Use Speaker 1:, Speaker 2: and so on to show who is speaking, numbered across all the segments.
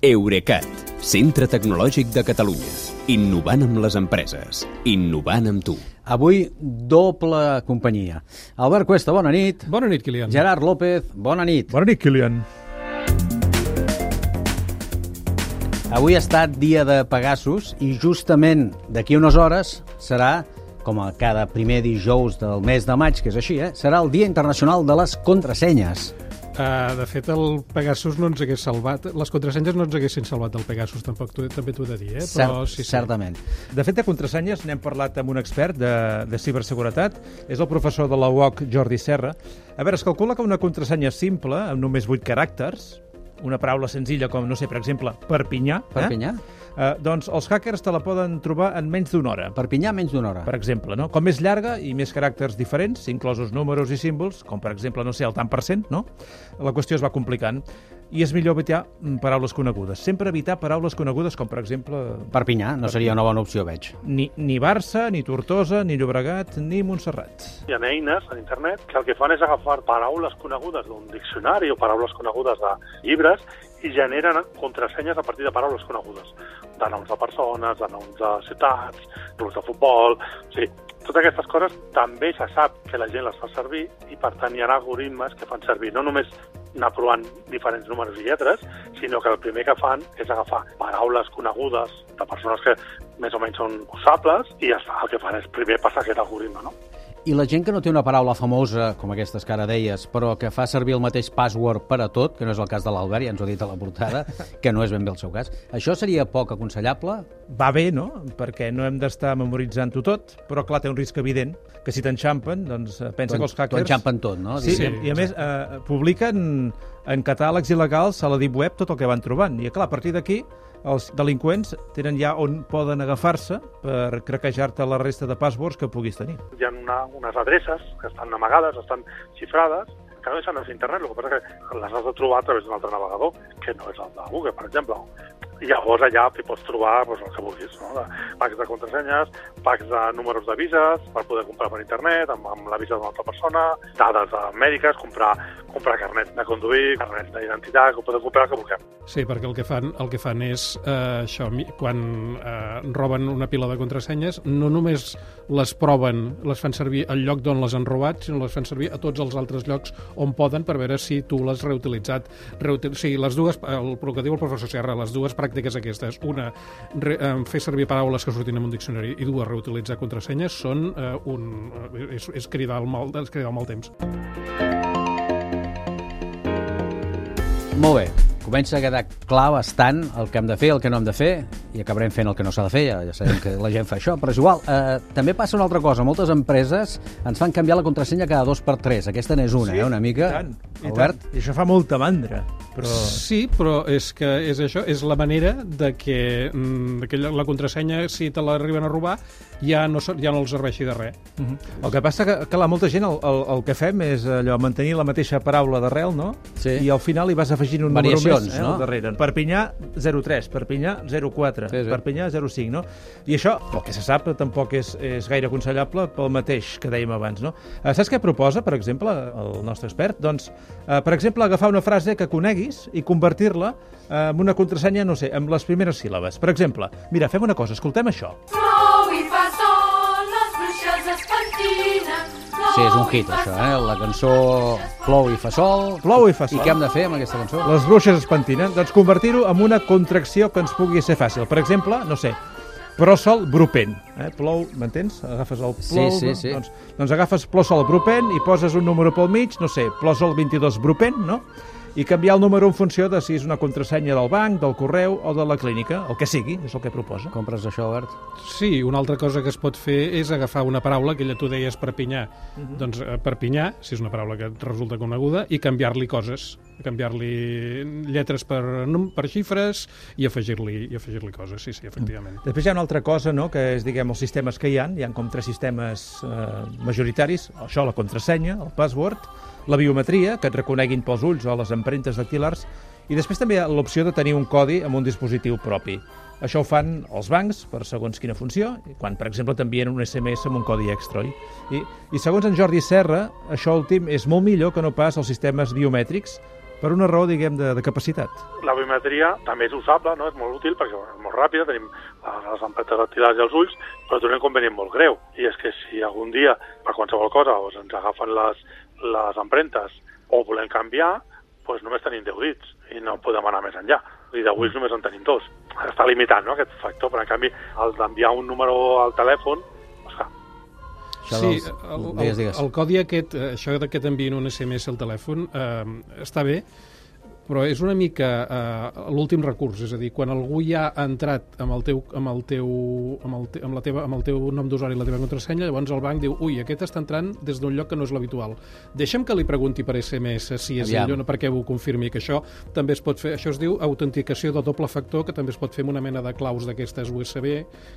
Speaker 1: Eurecat, centre tecnològic de Catalunya. Innovant amb les empreses. Innovant amb tu.
Speaker 2: Avui, doble companyia. Albert Cuesta, bona nit.
Speaker 3: Bona nit, Kilian.
Speaker 2: Gerard López, bona nit.
Speaker 3: Bona nit, Kilian.
Speaker 2: Avui ha estat dia de Pegasus i justament d'aquí unes hores serà, com a cada primer dijous del mes de maig, que és així, eh? serà el Dia Internacional de les Contrasenyes.
Speaker 3: Uh, de fet, el Pegasus no ens hagués salvat, les contrasenyes no ens haguessin salvat del Pegasus, tampoc tu, també t'ho he de dir, eh?
Speaker 2: Però, Cert, sí, sí. Certament.
Speaker 4: De fet, de contrasenyes n'hem parlat amb un expert de, de ciberseguretat, és el professor de la UOC, Jordi Serra. A veure, es calcula que una contrasenya simple, amb només 8 caràcters, una paraula senzilla com, no sé, per exemple, Perpinyà...
Speaker 2: Perpinyà?
Speaker 4: Eh? Uh, doncs els hackers te la poden trobar en menys d'una hora.
Speaker 2: Perpinyà menys d'una hora.
Speaker 4: Per exemple, no? Com més llarga i més caràcters diferents, inclosos números i símbols, com per exemple, no sé, el tant per cent, no? La qüestió es va complicant i és millor evitar mm, paraules conegudes. Sempre evitar paraules conegudes com, per exemple...
Speaker 2: Perpinyà, no seria una bona opció, veig.
Speaker 4: Ni, ni Barça, ni Tortosa, ni Llobregat, ni Montserrat.
Speaker 5: Hi ha eines a internet que el que fan és agafar paraules conegudes d'un diccionari o paraules conegudes de llibres i generen contrasenyes a partir de paraules conegudes, de noms de persones, de noms de ciutats, clubs de futbol... O sigui, totes aquestes coses també se sap que la gent les fa servir i, per tant, hi ha algoritmes que fan servir no només anar provant diferents números i lletres, sinó que el primer que fan és agafar paraules conegudes de persones que més o menys són usables i ja està, el que fan és primer passar aquest algoritme, no?
Speaker 2: I la gent que no té una paraula famosa, com aquestes que ara deies, però que fa servir el mateix password per a tot, que no és el cas de l'Albert, ja ens ho ha dit a la portada, que no és ben bé el seu cas, això seria poc aconsellable?
Speaker 4: Va bé, no? Perquè no hem d'estar memoritzant-ho tot, però clar, té un risc evident, que si t'enxampen, doncs eh, pensa que els hackers...
Speaker 2: T'ho enxampen tot, no?
Speaker 4: Sí, sí, i a més eh, publiquen en catàlegs il·legals a la Deep Web tot el que van trobant. I clar, a partir d'aquí els delinqüents tenen ja on poden agafar-se per craquejar-te la resta de passwords que puguis tenir.
Speaker 5: Hi ha una, unes adreces que estan amagades, estan xifrades, que no deixen de ser internet, el que passa que les has de trobar a través d'un altre navegador, que no és el de Google, per exemple. I llavors allà t'hi pots trobar doncs, el que vulguis, no? de packs de contrasenyes, packs de números de vises per poder comprar per internet, amb, amb la visa d'una altra persona, dades mèdiques, comprar, comprar carnet de conduir, carnet d'identitat, que poder comprar el que vulguem.
Speaker 3: Sí, perquè el que fan, el que fan és eh, això, quan eh, roben una pila de contrasenyes, no només les proven, les fan servir al lloc d'on les han robat, sinó les fan servir a tots els altres llocs on poden per veure si tu l'has reutilitzat. Reutil... Sí, les dues, el, el que diu el professor Serra, les dues pràctiques aquestes, una, re, eh, fer servir paraules que sortin en un diccionari i dues, reutilitzar contrasenyes, són eh, un, eh, és, és, cridar el mal, és cridar el mal temps.
Speaker 2: Molt bé, comença a quedar clar bastant el que hem de fer, el que no hem de fer, i acabarem fent el que no s'ha de fer, ja, ja sabem que la gent fa això, però és igual. Eh, també passa una altra cosa, moltes empreses ens fan canviar la contrasenya cada dos per tres, aquesta n'és una,
Speaker 4: sí,
Speaker 2: eh, una mica.
Speaker 4: I tant, i
Speaker 2: Albert?
Speaker 4: tant. I això fa molta mandra. Però...
Speaker 3: Sí, però és que és això, és la manera de que, mm, de que la contrasenya, si te l'arriben a robar, ja no, ja no els serveixi de res.
Speaker 4: Uh -huh. El que passa que, que la molta gent el, el, el que fem és allò, mantenir la mateixa paraula d'arrel, no?
Speaker 2: Sí.
Speaker 4: I al final hi vas afegint un
Speaker 2: Variacions,
Speaker 4: número més eh,
Speaker 2: no?
Speaker 4: darrere. Perpinyà 03, Perpinyà 04,
Speaker 2: Sí, sí.
Speaker 4: Perpinyà 05, no? I això, el que se sap, tampoc és, és gaire aconsellable pel mateix que dèiem abans, no? Uh, saps què proposa, per exemple, el nostre expert? Doncs, uh, per exemple, agafar una frase que coneguis i convertir-la uh, en una contrasenya, no sé, amb les primeres síl·labes. Per exemple, mira, fem una cosa, escoltem això.
Speaker 2: Sí, és un hit, això, eh? La cançó Plou i fa sol.
Speaker 4: Plou i fa sol.
Speaker 2: I què hem de fer amb aquesta cançó?
Speaker 4: Les bruixes es pentinen, doncs convertir-ho en una contracció que ens pugui ser fàcil. Per exemple, no sé, pròsol brupen. Eh? Plou, m'entens? Agafes el plou...
Speaker 2: Sí, sí, sí.
Speaker 4: Doncs, doncs agafes plòsol brupen i poses un número pel mig, no sé, plòsol 22 brupen, no? I canviar el número en funció de si és una contrasenya del banc, del correu o de la clínica, el que sigui, és el que proposa.
Speaker 2: Compres això, Albert?
Speaker 3: Sí, una altra cosa que es pot fer és agafar una paraula, que ella tu deies Perpinyà, uh -huh. doncs eh, Perpinyà, si és una paraula que et resulta coneguda, i canviar-li coses, canviar-li lletres per, per xifres i afegir-li i afegir-li coses, sí, sí, efectivament.
Speaker 4: Després hi ha una altra cosa, no?, que és, diguem, els sistemes que hi ha. Hi ha com tres sistemes eh, majoritaris. Això, la contrasenya, el password, la biometria, que et reconeguin pels ulls o les empremtes dactilars, i després també hi ha l'opció de tenir un codi amb un dispositiu propi. Això ho fan els bancs per segons quina funció, quan, per exemple, t'envien un SMS amb un codi extra, oi? I, I segons en Jordi Serra, això últim és molt millor que no pas els sistemes biomètrics, per una raó, diguem, de, de capacitat.
Speaker 5: La biometria també és usable, no? és molt útil perquè bueno, és molt ràpida, tenim les, les empremtes dactilars i els ulls, però té un inconvenient molt greu, i és que si algun dia, per qualsevol cosa, doncs ens agafen les, les empremtes o volem canviar, doncs només tenim 10 dits i no podem anar més enllà. I de ulls només en tenim dos. Està limitat, no?, aquest factor, però en canvi, el d'enviar un número al telèfon,
Speaker 2: Això
Speaker 3: sí,
Speaker 2: dels-
Speaker 3: el, el,
Speaker 2: digues, digues.
Speaker 3: el codi aquest, eh, això de que t'enviïn un SMS al telèfon, eh, està bé, però és una mica eh, l'últim recurs, és a dir, quan algú ja ha entrat amb el teu, amb el teu, amb el, te, amb la teva, amb el teu nom d'usuari i la teva contrasenya, llavors el banc diu, ui, aquest està entrant des d'un lloc que no és l'habitual. Deixa'm que li pregunti per SMS si és
Speaker 2: Aviam.
Speaker 3: ell o no, perquè ho confirmi, que això també es pot fer, això es diu autenticació de doble factor, que també es pot fer amb una mena de claus d'aquestes USB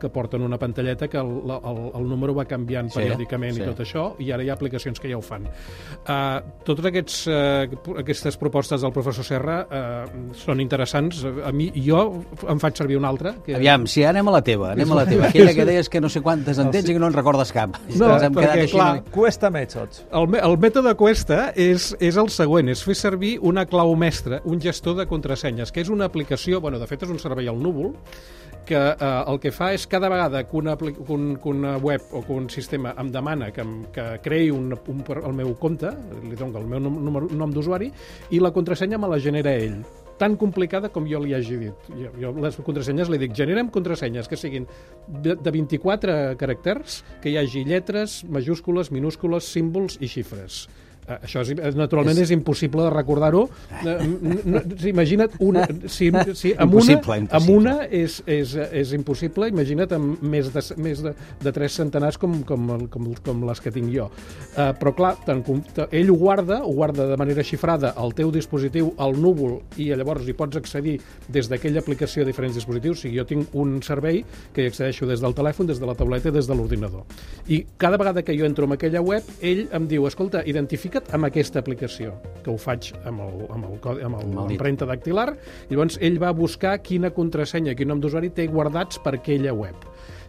Speaker 3: que porten una pantalleta que el, el, el número va canviant
Speaker 2: Sí,
Speaker 3: periòdicament
Speaker 2: sí.
Speaker 3: i tot això, i ara hi ha aplicacions que ja ho fan. Uh, totes aquests, uh, aquestes propostes del professor Serra uh, són interessants. A mi, jo em faig servir una altra. Que...
Speaker 2: Aviam, si anem a la teva, anem a la teva. Aquella que deies que no sé quantes en tens i que no en recordes cap.
Speaker 3: No,
Speaker 2: Ens hem
Speaker 3: perquè,
Speaker 2: quedat així
Speaker 3: clar,
Speaker 2: una-
Speaker 4: Cuesta mètodes.
Speaker 3: El, el mètode Cuesta és, és el següent, és fer servir una clau mestra, un gestor de contrasenyes, que és una aplicació, bueno, de fet és un servei al núvol, que eh, el que fa és cada vegada que una, que un, que una web o que un sistema em demana que, em, que creï un, un, el meu compte, li dono el meu nom, nom d'usuari, i la contrasenya me la genera ell tan complicada com jo li hagi dit. Jo, jo les contrasenyes li dic, generem contrasenyes que siguin de, de 24 caràcters, que hi hagi lletres, majúscules, minúscules, símbols i xifres. Eh, Això és, eh, naturalment és, impossible de recordar-ho. Eh, n- n- sí, Imagina't una, si, si amb una,
Speaker 2: Impossible,
Speaker 3: amb una és, és, és impossible, imagina't amb més de, més de, de tres centenars com, com, com, com les que tinc jo. Uh, però clar, tant, ell ho guarda, ho guarda de manera xifrada al teu dispositiu, al núvol, i llavors hi pots accedir des d'aquella aplicació a diferents dispositius. O sigui, jo tinc un servei que hi accedeixo des del telèfon, des de la tauleta i des de l'ordinador. I cada vegada que jo entro en aquella web, ell em diu, escolta, identifica't amb aquesta aplicació, que ho faig amb el, amb el, codi- amb el,
Speaker 2: Amb el dit.
Speaker 3: empremta dactilar, i llavors ell va buscar quina contrasenya, quin nom d'usuari té guardats per aquella web.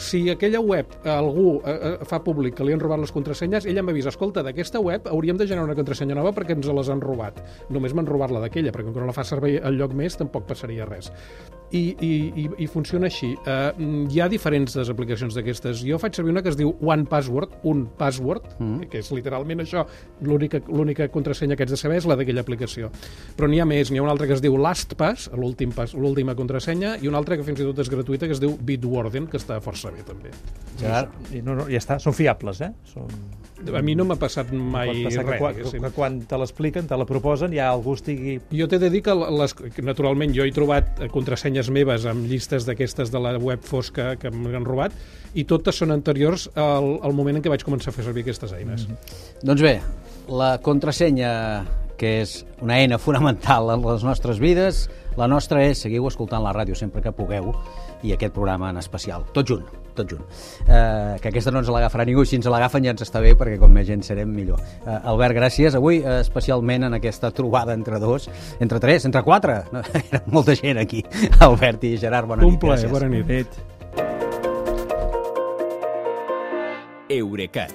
Speaker 3: Si aquella web eh, algú eh, eh, fa públic que li han robat les contrasenyes, ell em avisa, escolta, d'aquesta web hauríem de generar una contrasenya nova perquè ens les han robat. Només m'han robat la d'aquella, perquè com que no la fa servir al lloc més tampoc passaria res. I, i, i, i funciona així. Uh, hi ha diferents des aplicacions d'aquestes. Jo faig servir una que es diu One Password, un password, mm. que és literalment això. L'única contrasenya que haig de saber és la d'aquella aplicació. Però n'hi ha més. N'hi ha una altra que es diu LastPass, l'últim pas- l'última contrasenya, i una altra que fins i tot és gratuïta, que es diu Bitwarden, que està força bé també.
Speaker 2: Gerard,
Speaker 4: I no, no, ja està, són fiables, eh? Són...
Speaker 3: A mi no m'ha passat mai
Speaker 4: Pot passar que,
Speaker 3: res.
Speaker 4: quan,
Speaker 3: diguéssim.
Speaker 4: que quan te l'expliquen, te la proposen, ja algú estigui...
Speaker 3: Jo t'he de dir que, les, que naturalment jo he trobat contrasenyes meves amb llistes d'aquestes de la web fosca que m'han robat i totes són anteriors al, al moment en què vaig començar a fer servir aquestes eines. Mm -hmm.
Speaker 2: Doncs bé, la contrasenya, que és una eina fonamental en les nostres vides, la nostra és, seguiu escoltant la ràdio sempre que pugueu, i aquest programa en especial, tot junt, tot junt. Eh, que aquesta no ens l'agafarà ningú, si ens l'agafen ja ens està bé, perquè com més gent serem, millor. Eh, Albert, gràcies. Avui, eh, especialment en aquesta trobada entre dos, entre tres, entre quatre, no, era molta gent aquí. Albert i Gerard, bona
Speaker 3: Un
Speaker 2: nit.
Speaker 3: plaer,
Speaker 2: gràcies.
Speaker 3: bona.
Speaker 4: Nit.
Speaker 1: Eurecat,